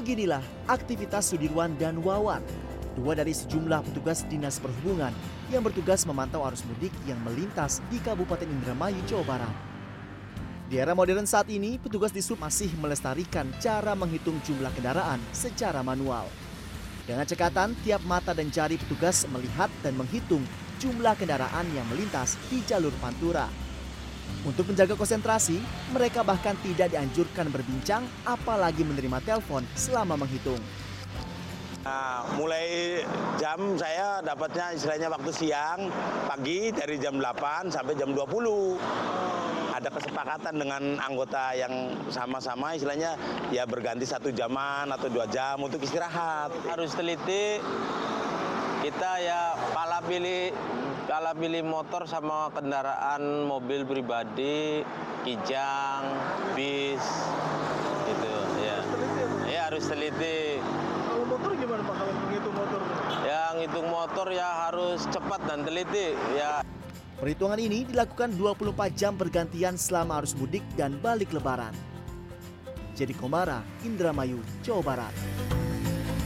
Beginilah aktivitas Sudirwan dan Wawan, dua dari sejumlah petugas dinas perhubungan yang bertugas memantau arus mudik yang melintas di Kabupaten Indramayu, Jawa Barat. Di era modern saat ini, petugas di sub masih melestarikan cara menghitung jumlah kendaraan secara manual. Dengan cekatan, tiap mata dan jari petugas melihat dan menghitung jumlah kendaraan yang melintas di jalur Pantura. Untuk menjaga konsentrasi, mereka bahkan tidak dianjurkan berbincang apalagi menerima telepon selama menghitung. Nah, mulai jam saya dapatnya istilahnya waktu siang, pagi dari jam 8 sampai jam 20. Ada kesepakatan dengan anggota yang sama-sama istilahnya ya berganti satu jaman atau dua jam untuk istirahat. Harus teliti, kita ya pala pilih kalau pilih motor sama kendaraan mobil pribadi, kijang, bis, gitu ya. Ya harus teliti. Kalau motor gimana Pak kalau menghitung motor? Ya ngitung motor ya harus cepat dan teliti ya. Perhitungan ini dilakukan 24 jam bergantian selama arus mudik dan balik lebaran. Jadi Komara, Indramayu, Jawa Barat.